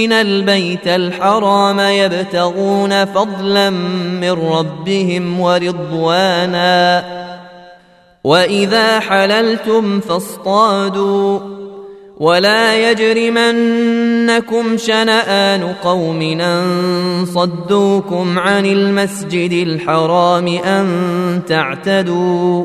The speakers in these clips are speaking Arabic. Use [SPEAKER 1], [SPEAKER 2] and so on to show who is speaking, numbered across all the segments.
[SPEAKER 1] ياتين البيت الحرام يبتغون فضلا من ربهم ورضوانا واذا حللتم فاصطادوا ولا يجرمنكم شنان قوم ان صدوكم عن المسجد الحرام ان تعتدوا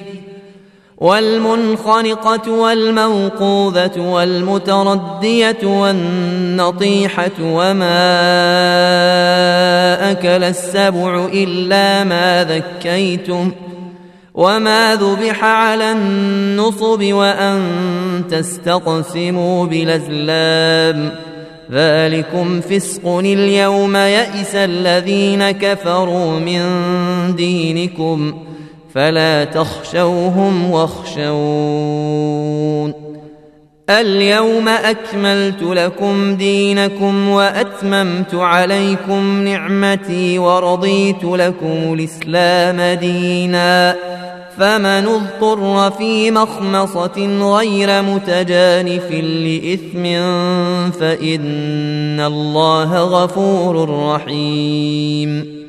[SPEAKER 1] والمنخنقة والموقوذة والمتردية والنطيحة وما أكل السبع إلا ما ذكيتم وما ذبح على النصب وأن تستقسموا بالأزلام ذلكم فسق اليوم يئس الذين كفروا من دينكم ۖ فلا تخشوهم واخشون اليوم اكملت لكم دينكم واتممت عليكم نعمتي ورضيت لكم الاسلام دينا فمن اضطر في مخمصه غير متجانف لاثم فان الله غفور رحيم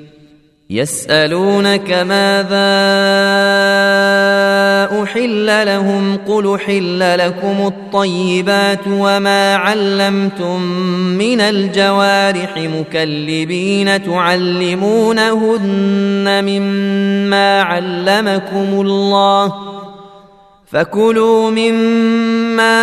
[SPEAKER 1] يسألونك ماذا أحل لهم قل حل لكم الطيبات وما علمتم من الجوارح مكلبين تعلمونهن مما علمكم الله فكلوا مما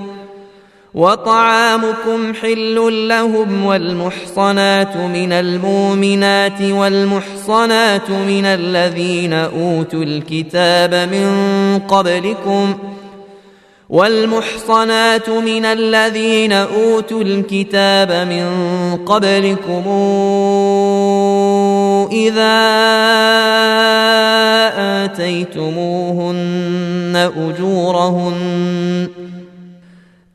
[SPEAKER 1] وطعامكم حل لهم والمحصنات من المؤمنات والمحصنات من الذين أوتوا الكتاب من قبلكم والمحصنات من الذين أوتوا الكتاب من قبلكم إذا آتيتموهن أجورهن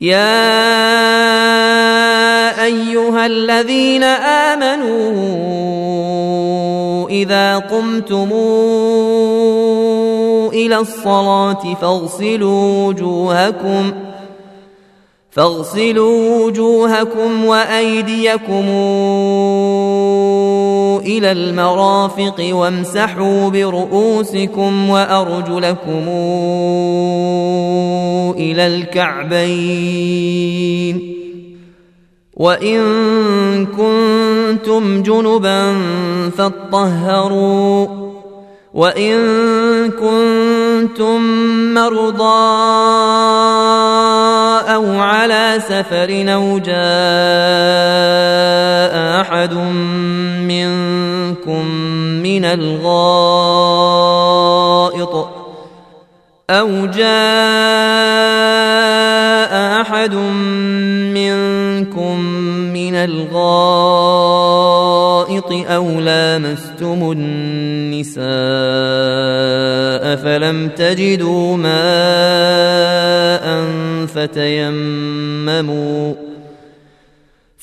[SPEAKER 1] يا ايها الذين امنوا اذا قمتم الى الصلاه فاغسلوا وجوهكم فاغسلوا وجوهكم وايديكم الى المرافق وامسحوا برؤوسكم وارجلكم إلى الكعبين وإن كنتم جنبا فاطهروا وإن كنتم مرضى أو على سفر أو جاء أحد منكم من الغائط أو جاء أحد منكم من الغائط أو لامستم النساء فلم تجدوا ماء فتيمموا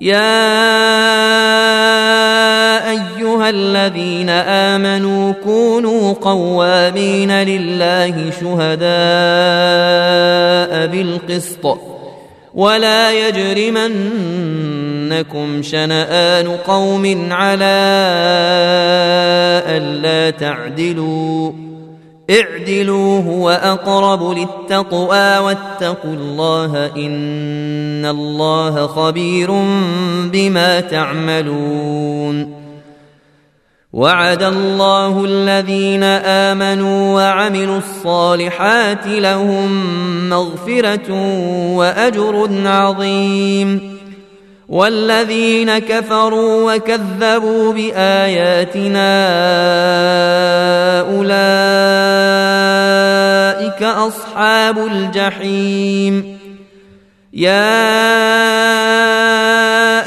[SPEAKER 1] يا ايها الذين امنوا كونوا قوامين لله شهداء بالقسط ولا يجرمنكم شنآن قوم على ألا تعدلوا اعدلوا هو اقرب للتقوى واتقوا الله ان الله خبير بما تعملون وعد الله الذين امنوا وعملوا الصالحات لهم مغفره واجر عظيم والذين كفروا وكذبوا باياتنا اولئك اصحاب الجحيم يا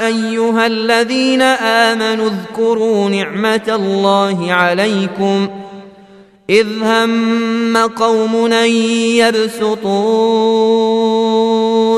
[SPEAKER 1] ايها الذين امنوا اذكروا نعمه الله عليكم اذ هم قوم يبسطون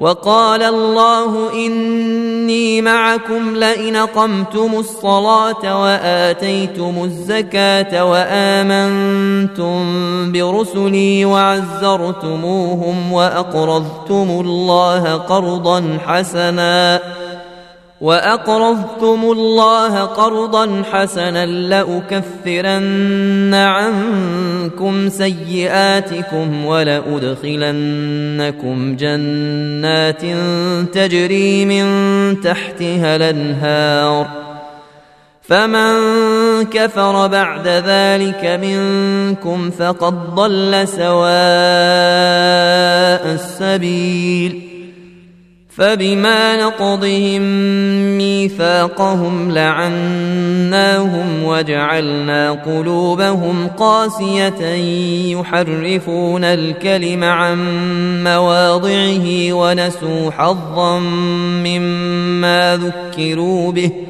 [SPEAKER 1] وقال الله اني معكم لئن اقمتم الصلاه واتيتم الزكاه وامنتم برسلي وعزرتموهم واقرضتم الله قرضا حسنا واقرضتم الله قرضا حسنا لاكفرن عنكم سيئاتكم ولادخلنكم جنات تجري من تحتها الانهار فمن كفر بعد ذلك منكم فقد ضل سواء السبيل فبما نقضهم ميثاقهم لعناهم وجعلنا قلوبهم قاسية يحرفون الكلم عن مواضعه ونسوا حظا مما ذكروا به ۖ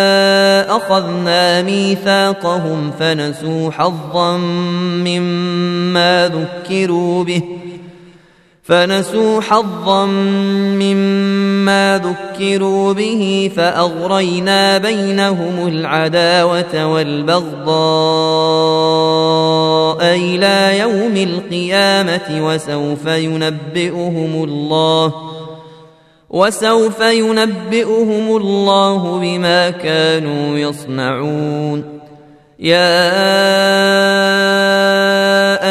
[SPEAKER 1] أخذنا ميثاقهم فنسوا حظا مما ذكروا به فنسوا حظا مما ذكروا به فأغرينا بينهم العداوة والبغضاء إلى يوم القيامة وسوف ينبئهم الله ۖ وسوف ينبئهم الله بما كانوا يصنعون
[SPEAKER 2] يا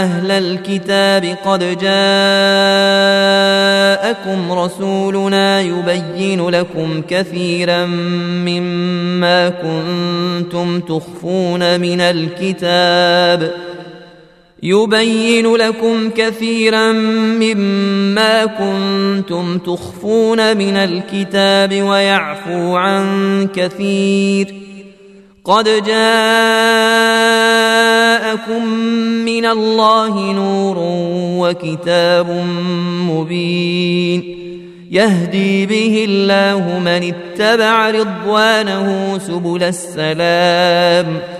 [SPEAKER 2] اهل الكتاب قد جاءكم رسولنا يبين لكم كثيرا مما كنتم تخفون من الكتاب يبين لكم كثيرا مما كنتم تخفون من الكتاب ويعفو عن كثير قد جاءكم من الله نور وكتاب مبين يهدي به الله من اتبع رضوانه سبل السلام ۖ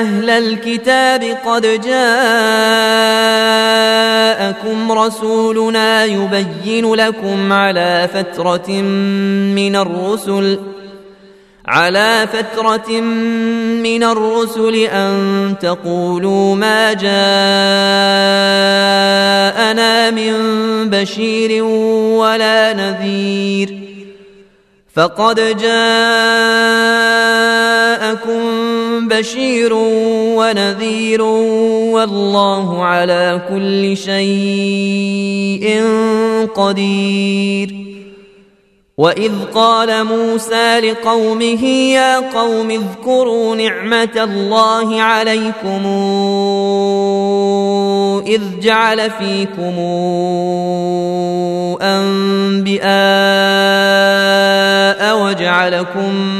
[SPEAKER 2] أهل الكتاب قد جاءكم رسولنا يبين لكم على فترة من الرسل على فترة من الرسل أن تقولوا ما جاءنا من بشير ولا نذير فقد جاءكم بشير ونذير والله على كل شيء قدير واذ قال موسى لقومه يا قوم اذكروا نعمه الله عليكم اذ جعل فيكم انبئاء وجعلكم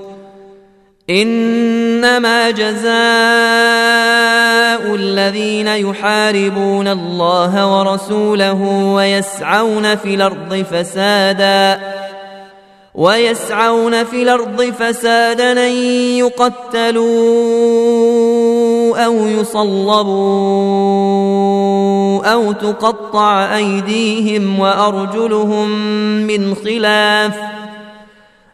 [SPEAKER 2] انما جزاء الذين يحاربون الله ورسوله ويسعون في الارض فسادا ويسعون في الارض فسادا ان يقتلوا او يصلبوا او تقطع ايديهم وارجلهم من خلاف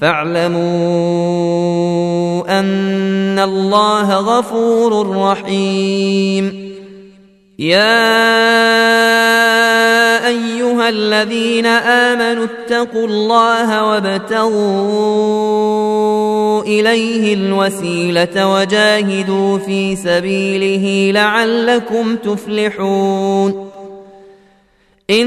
[SPEAKER 2] فاعلموا ان الله غفور رحيم يا ايها الذين امنوا اتقوا الله وابتغوا اليه الوسيله وجاهدوا في سبيله لعلكم تفلحون إن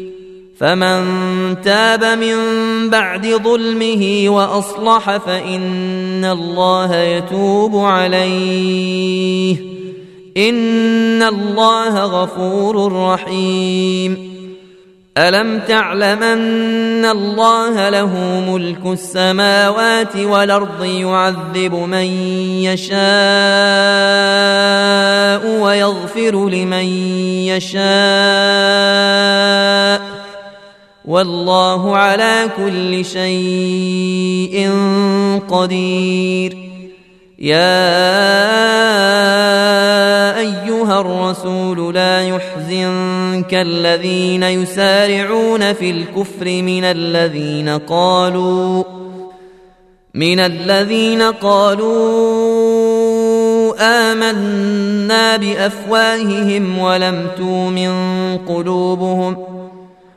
[SPEAKER 2] فمن تاب من بعد ظلمه واصلح فان الله يتوب عليه ان الله غفور رحيم الم تعلمن الله له ملك السماوات والارض يعذب من يشاء ويغفر لمن يشاء والله على كل شيء قدير يا ايها الرسول لا يحزنك الذين يسارعون في الكفر من الذين قالوا من الذين قالوا آمنا بأفواههم ولم تؤمن قلوبهم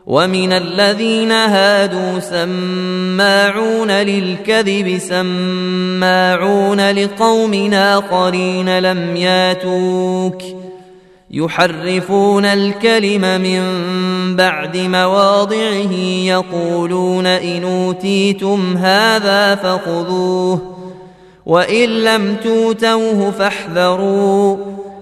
[SPEAKER 2] ومن الذين هادوا سماعون للكذب سماعون لقوم آخرين لم ياتوك يحرفون الكلم من بعد مواضعه يقولون إن أوتيتم هذا فخذوه وإن لم توتوه فاحذروا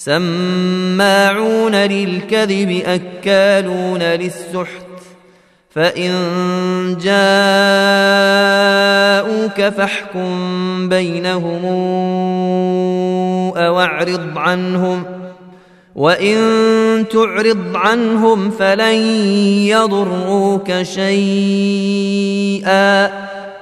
[SPEAKER 2] سماعون للكذب أكالون للسحت فإن جاءوك فاحكم بينهم أو اعرض عنهم وإن تعرض عنهم فلن يضروك شيئا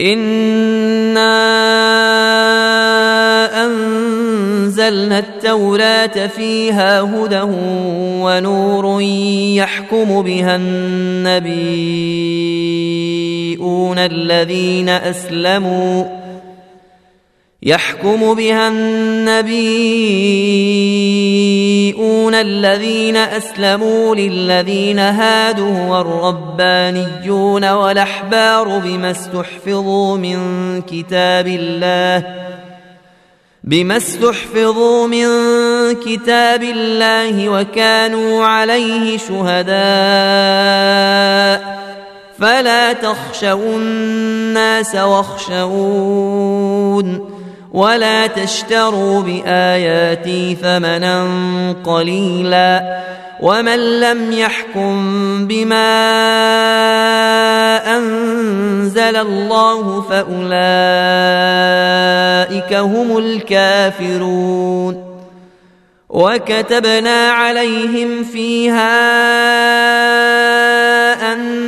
[SPEAKER 2] إنا أنزلنا التوراة فيها هدى ونور يحكم بها النبيون الذين أسلموا يحكم بها النبيون الذين اسلموا للذين هادوا والربانيون والاحبار بما استحفظوا من كتاب الله بما استحفظوا من كتاب الله وكانوا عليه شهداء فلا تخشوا الناس واخشون ولا تشتروا بآياتي ثمنا قليلا ومن لم يحكم بما أنزل الله فأولئك هم الكافرون وكتبنا عليهم فيها أن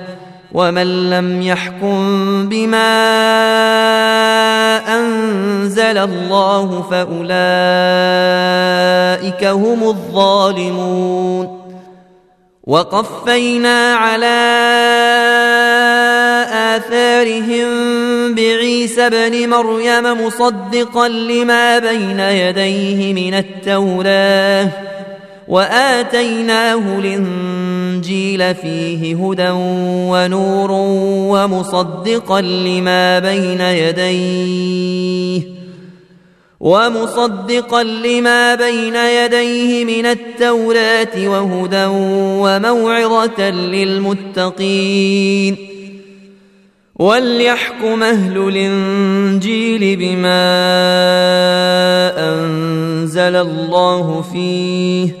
[SPEAKER 2] ومن لم يحكم بما انزل الله فاولئك هم الظالمون وقفينا على اثارهم بعيسى ابن مريم مصدقا لما بين يديه من التوراه واتيناه الانجيل فيه هدى ونور ومصدقا لما بين يديه ومصدقا لما بين يديه من التوراة وهدى وموعظة للمتقين وليحكم أهل الإنجيل بما أنزل الله فيه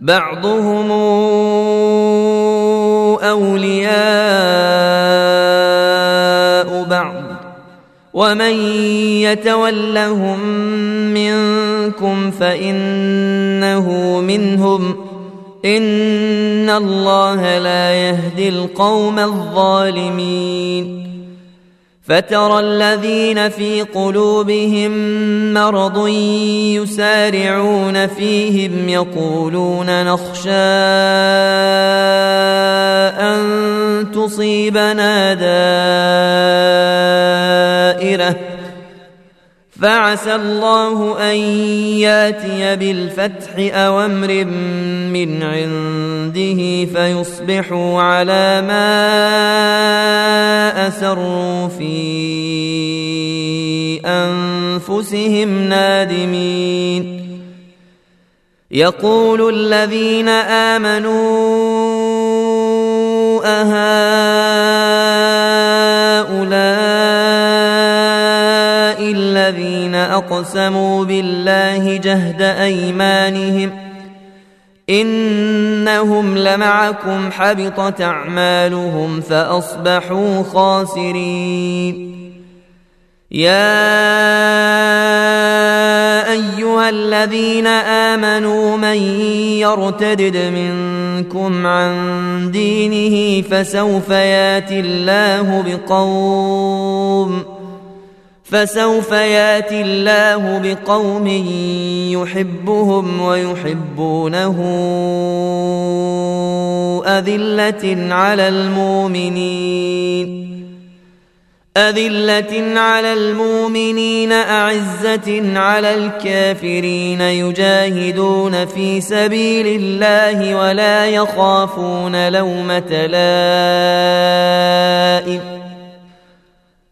[SPEAKER 2] بعضهم اولياء بعض ومن يتولهم منكم فانه منهم ان الله لا يهدي القوم الظالمين فترى الذين في قلوبهم مرض يسارعون فيهم يقولون نخشى ان تصيبنا دائره فعسى الله أن ياتي بالفتح أو أمر من عنده فيصبحوا على ما أسروا في أنفسهم نادمين يقول الذين آمنوا أهان أقسموا بالله جهد أيمانهم إنهم لمعكم حبطت أعمالهم فأصبحوا خاسرين يا أيها الذين آمنوا من يرتد منكم عن دينه فسوف ياتي الله بقوم فسوف ياتي الله بقوم يحبهم ويحبونه أذلة على المؤمنين أذلة على المؤمنين أعزة على الكافرين يجاهدون في سبيل الله ولا يخافون لومة لائم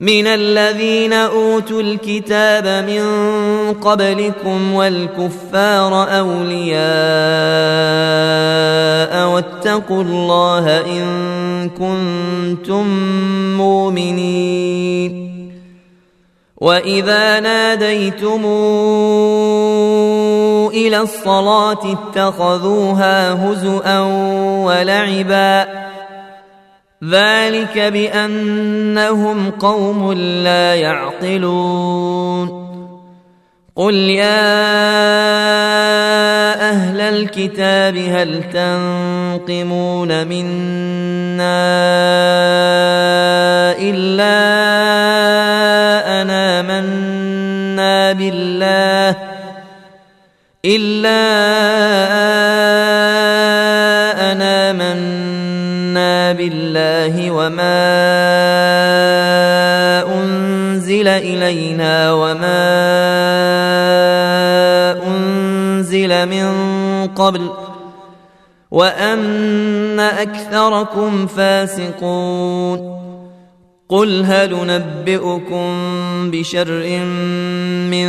[SPEAKER 2] من الذين اوتوا الكتاب من قبلكم والكفار اولياء واتقوا الله ان كنتم مؤمنين واذا ناديتم الى الصلاه اتخذوها هزءا ولعبا ذلك بانهم قوم لا يعقلون قل يا اهل الكتاب هل تنقمون منا الا انا منا بالله الا الله وما أنزل إلينا وما أنزل من قبل وأن أكثركم فاسقون قل هل ننبئكم بشر من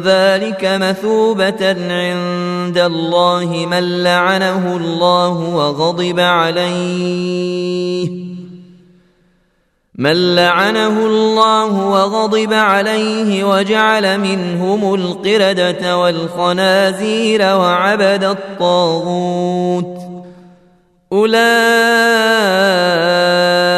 [SPEAKER 2] ذلك مثوبة عند الله من لعنه الله وغضب عليه من لعنه الله وغضب عليه وجعل منهم القردة والخنازير وعبد الطاغوت أولئك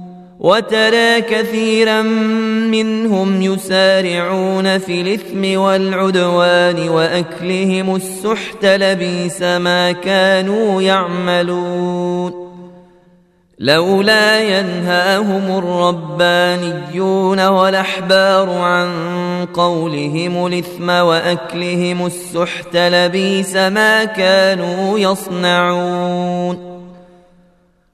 [SPEAKER 2] وترى كثيرا منهم يسارعون في الاثم والعدوان واكلهم السحت لبيس ما كانوا يعملون لولا ينهاهم الربانيون والاحبار عن قولهم الاثم واكلهم السحت لبيس ما كانوا يصنعون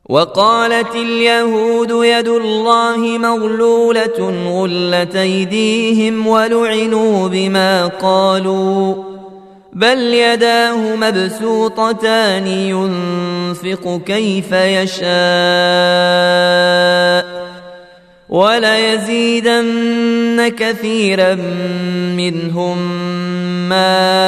[SPEAKER 2] وقالت اليهود يد الله مغلولة غلت أيديهم ولعنوا بما قالوا بل يداه مبسوطتان ينفق كيف يشاء وليزيدن كثيرا منهم ما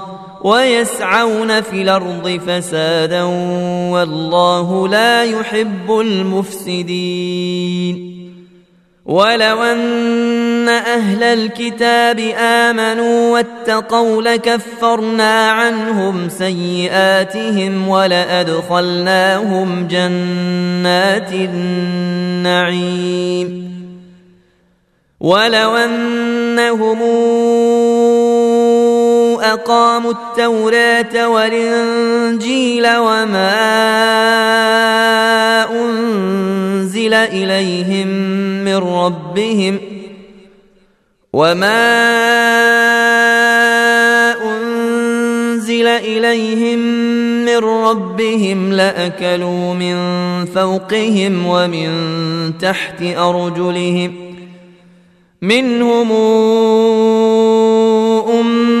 [SPEAKER 2] ويسعون في الارض فسادا والله لا يحب المفسدين ولو ان اهل الكتاب امنوا واتقوا لكفرنا عنهم سيئاتهم ولادخلناهم جنات النعيم ولو انهم أقاموا التوراة والإنجيل وما أنزل إليهم من ربهم وما أنزل إليهم من ربهم لأكلوا من فوقهم ومن تحت أرجلهم منهم أمة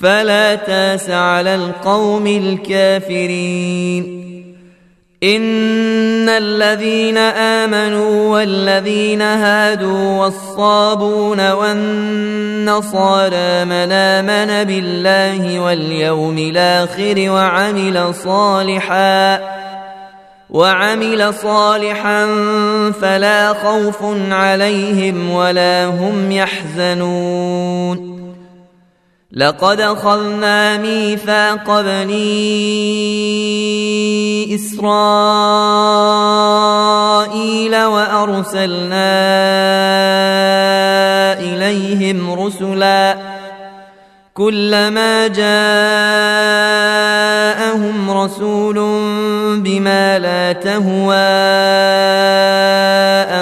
[SPEAKER 2] فلا تاس على القوم الكافرين ان الذين امنوا والذين هادوا والصابون والنصارى من امن بالله واليوم الاخر وعمل صالحا وعمل صالحا فلا خوف عليهم ولا هم يحزنون لقد اخذنا ميثاق بني اسرائيل وارسلنا اليهم رسلا كلما جاءهم رسول بما لا تهوى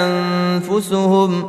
[SPEAKER 2] انفسهم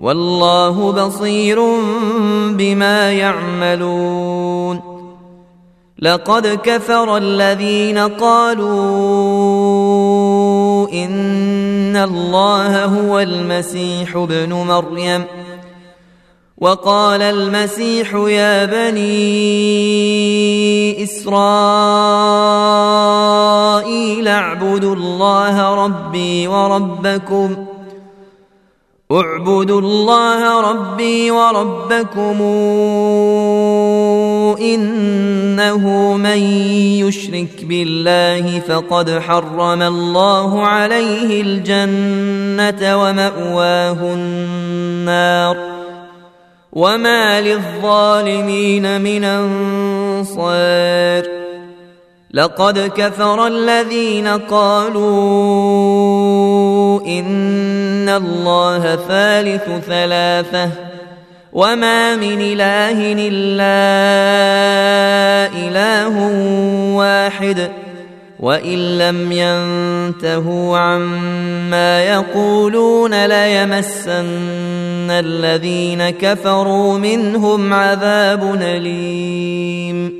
[SPEAKER 2] والله بصير بما يعملون لقد كفر الذين قالوا ان الله هو المسيح ابن مريم وقال المسيح يا بني اسرائيل اعبدوا الله ربي وربكم اعبدوا الله ربي وربكم انه من يشرك بالله فقد حرم الله عليه الجنه وماواه النار وما للظالمين من انصار لقد كفر الذين قالوا إن الله ثالث ثلاثة وما من إله إلا إله واحد وإن لم ينتهوا عما يقولون ليمسن الذين كفروا منهم عذاب أليم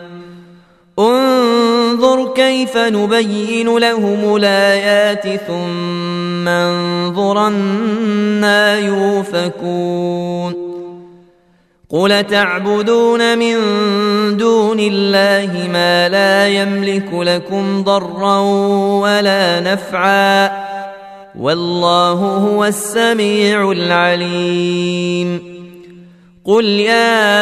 [SPEAKER 2] انظر كيف نبين لهم الايات ثم انظر انا يؤفكون قل تعبدون من دون الله ما لا يملك لكم ضرا ولا نفعا والله هو السميع العليم قل يا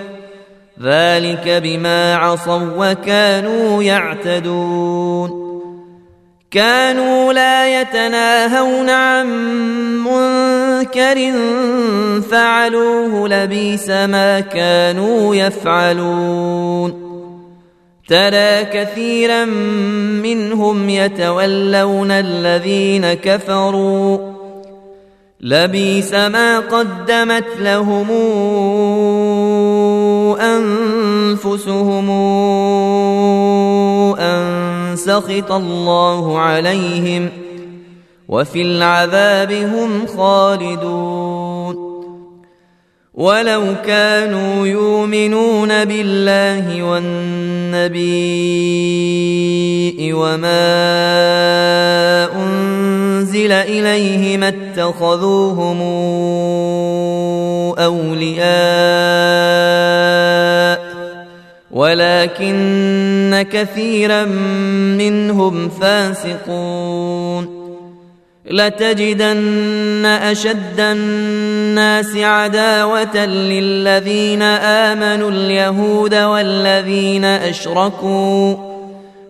[SPEAKER 2] ذلك بما عصوا وكانوا يعتدون كانوا لا يتناهون عن منكر فعلوه لبيس ما كانوا يفعلون ترى كثيرا منهم يتولون الذين كفروا لبيس ما قدمت لهم أنفسهم أن سخط الله عليهم وفي العذاب هم خالدون ولو كانوا يؤمنون بالله والنبي وما أنزل أنزل إليه ما اتخذوهم أولياء ولكن كثيرا منهم فاسقون لتجدن أشد الناس عداوة للذين آمنوا اليهود والذين أشركوا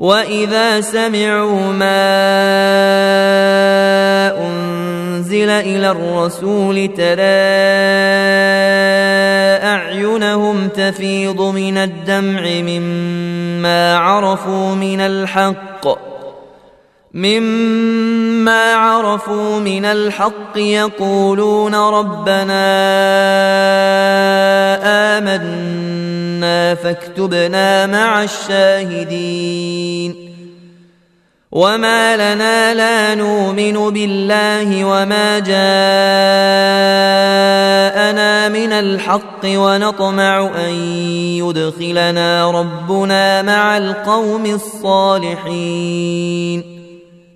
[SPEAKER 2] واذا سمعوا ما انزل الى الرسول ترى اعينهم تفيض من الدمع مما عرفوا من الحق مما عرفوا من الحق يقولون ربنا آمنا فاكتبنا مع الشاهدين وما لنا لا نؤمن بالله وما جاءنا من الحق ونطمع أن يدخلنا ربنا مع القوم الصالحين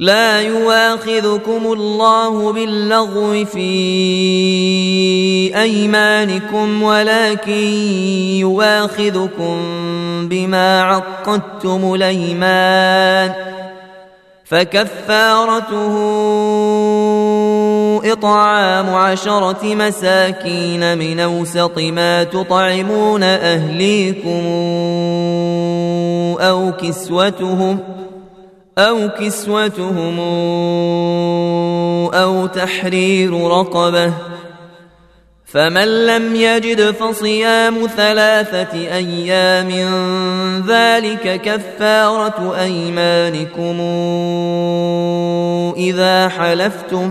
[SPEAKER 2] لا يواخذكم الله باللغو في ايمانكم ولكن يواخذكم بما عقدتم الايمان فكفارته اطعام عشره مساكين من اوسط ما تطعمون اهليكم او كسوتهم ۖ أو كسوتهم أو تحرير رقبة فمن لم يجد فصيام ثلاثة أيام ذلك كفارة أيمانكم إذا حلفتم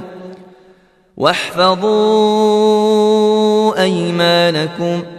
[SPEAKER 2] واحفظوا أيمانكم ۖ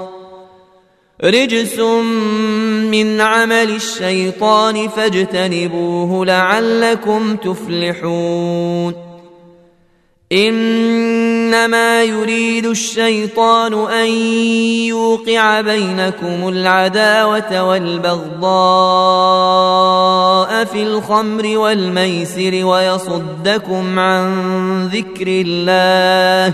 [SPEAKER 2] رجس من عمل الشيطان فاجتنبوه لعلكم تفلحون انما يريد الشيطان ان يوقع بينكم العداوه والبغضاء في الخمر والميسر ويصدكم عن ذكر الله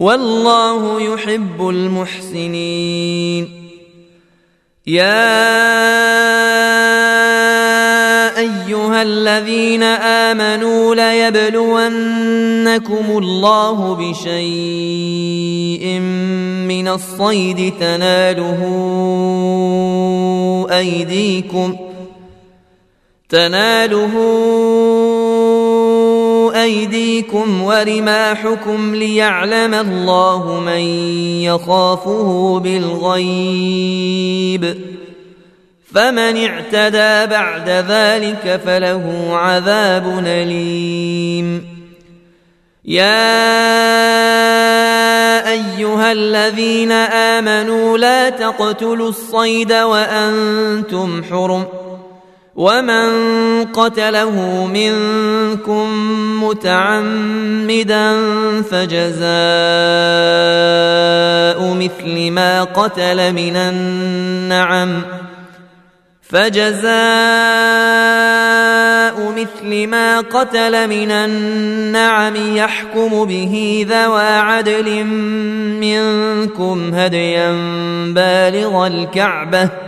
[SPEAKER 2] والله يحب المحسنين يا ايها الذين امنوا ليبلونكم الله بشيء من الصيد تناله ايديكم تناله أيديكم ورماحكم ليعلم الله من يخافه بالغيب فمن اعتدى بعد ذلك فله عذاب أليم يا ايها الذين امنوا لا تقتلوا الصيد وانتم حرم ومن قتله منكم متعمدا فجزاء مثل ما قتل من النعم فجزاء مثل ما قتل من النعم يحكم به ذوى عدل منكم هديا بالغ الكعبه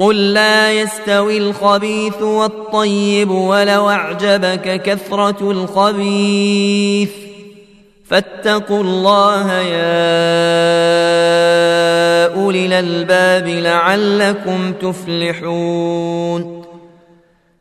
[SPEAKER 2] قل لا يستوي الخبيث والطيب ولو اعجبك كثره الخبيث فاتقوا الله يا اولي الالباب لعلكم تفلحون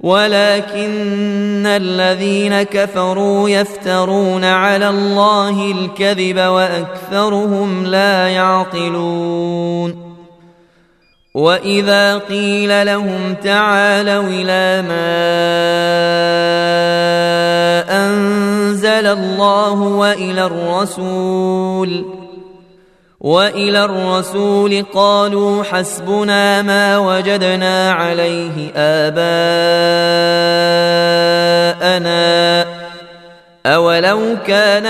[SPEAKER 2] ولكن الذين كفروا يفترون على الله الكذب واكثرهم لا يعقلون واذا قيل لهم تعالوا الى ما انزل الله والى الرسول والى الرسول قالوا حسبنا ما وجدنا عليه اباءنا اولو كان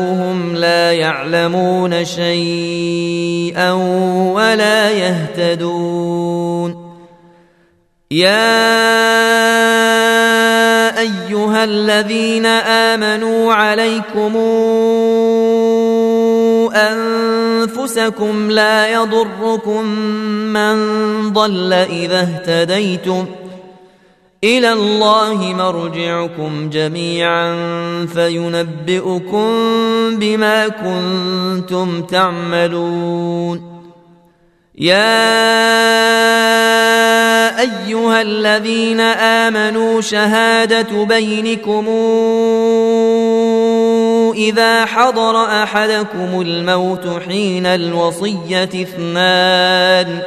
[SPEAKER 2] اباؤهم لا يعلمون شيئا ولا يهتدون يا ايها الذين امنوا عليكم أنفسكم لا يضركم من ضل إذا اهتديتم إلى الله مرجعكم جميعا فينبئكم بما كنتم تعملون يا أيها الذين آمنوا شهادة بينكم إذا حضر أحدكم الموت حين الوصية اثنان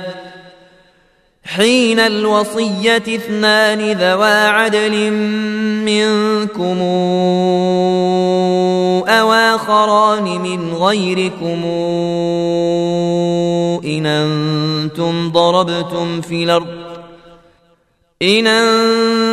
[SPEAKER 2] حين الوصية اثنان ذوا عدل منكم أو آخران من غيركم إن أنتم ضربتم في الأرض إن أنتم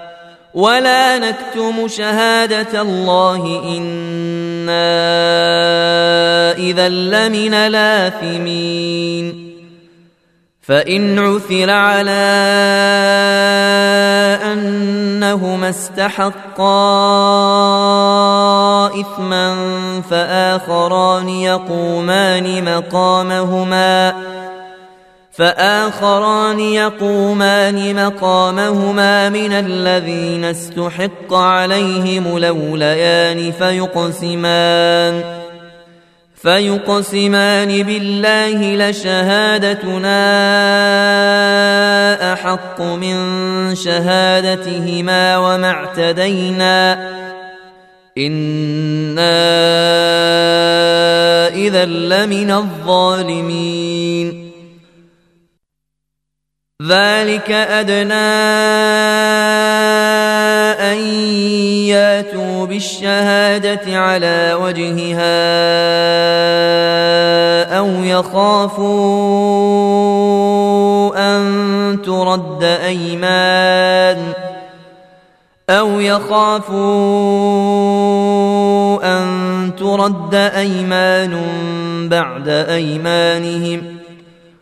[SPEAKER 2] ولا نكتم شهادة الله إنا إذا لمن لاثمين فإن عثر على أنهما استحقا إثما فآخران يقومان مقامهما ۖ فآخران يقومان مقامهما من الذين استحق عليهم الأوليان فيقسمان فيقسمان بالله لشهادتنا أحق من شهادتهما وما اعتدينا إنا إذا لمن الظالمين ذلك أدنى أن ياتوا بالشهادة على وجهها أو يخافوا أن ترد أيمان أو يخافوا أن ترد أيمان بعد أيمانهم ۖ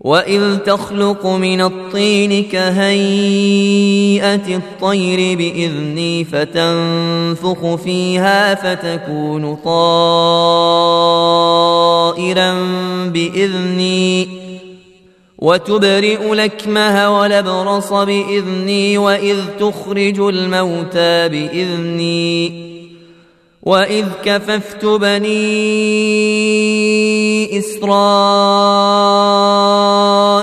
[SPEAKER 2] واذ تخلق من الطين كهيئه الطير باذني فتنفخ فيها فتكون طائرا باذني وتبرئ لكمه ولبرص باذني واذ تخرج الموتى باذني واذ كففت بني اسرائيل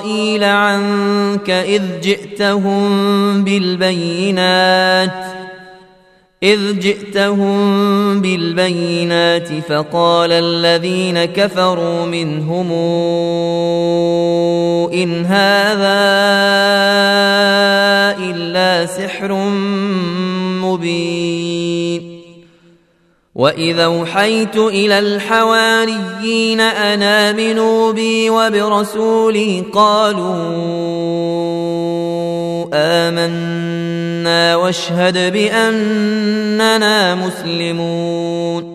[SPEAKER 2] إسرائيل عنك إذ جئتهم بالبينات إذ جئتهم بالبينات فقال الذين كفروا منهم إن هذا إلا سحر مبين واذا اوحيت الى الحواريين ان امنوا بي وبرسولي قالوا امنا واشهد باننا مسلمون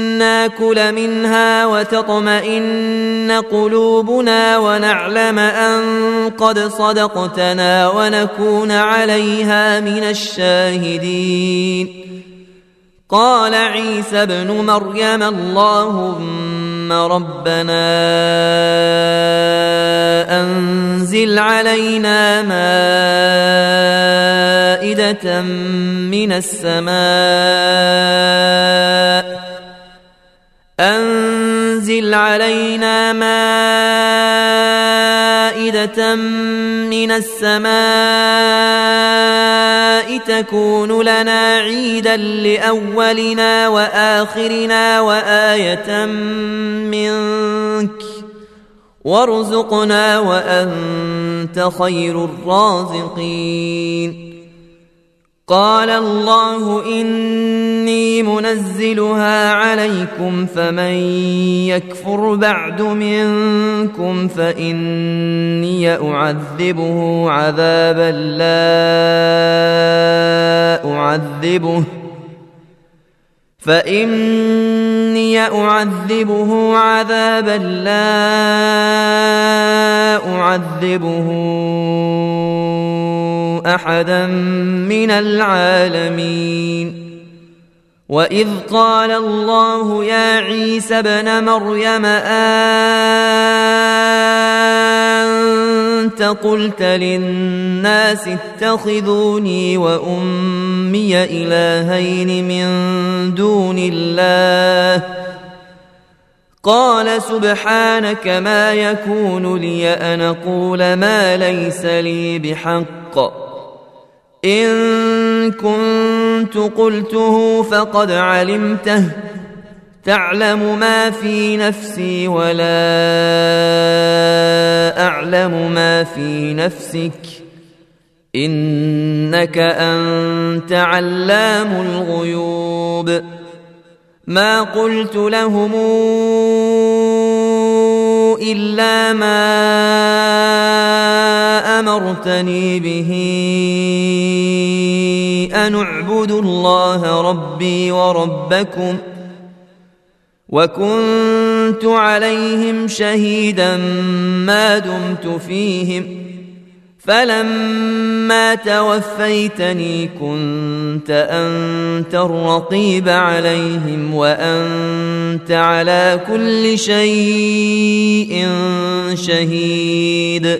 [SPEAKER 2] ناكل منها وتطمئن قلوبنا ونعلم أن قد صدقتنا ونكون عليها من الشاهدين قال عيسى ابن مريم اللهم ربنا أنزل علينا مائدة من السماء أنزل علينا مائدة من السماء تكون لنا عيدا لأولنا وآخرنا وآية منك وارزقنا وأنت خير الرازقين قال الله اني منزلها عليكم فمن يكفر بعد منكم فاني اعذبه عذابا لا اعذبه فاني اعذبه عذابا لا اعذبه احدا من العالمين واذ قال الله يا عيسى ابن مريم آه أنت قلت للناس اتخذوني وأمي إلهين من دون الله قال سبحانك ما يكون لي أن أقول ما ليس لي بحق إن كنت قلته فقد علمته تعلم ما في نفسي ولا اعلم ما في نفسك انك انت علام الغيوب ما قلت لهم الا ما امرتني به ان اعبد الله ربي وربكم وكنت كنت عليهم شهيدا ما دمت فيهم فلما توفيتني كنت انت الرقيب عليهم وانت على كل شيء شهيد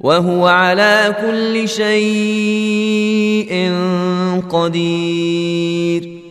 [SPEAKER 2] وهو على كل شيء قدير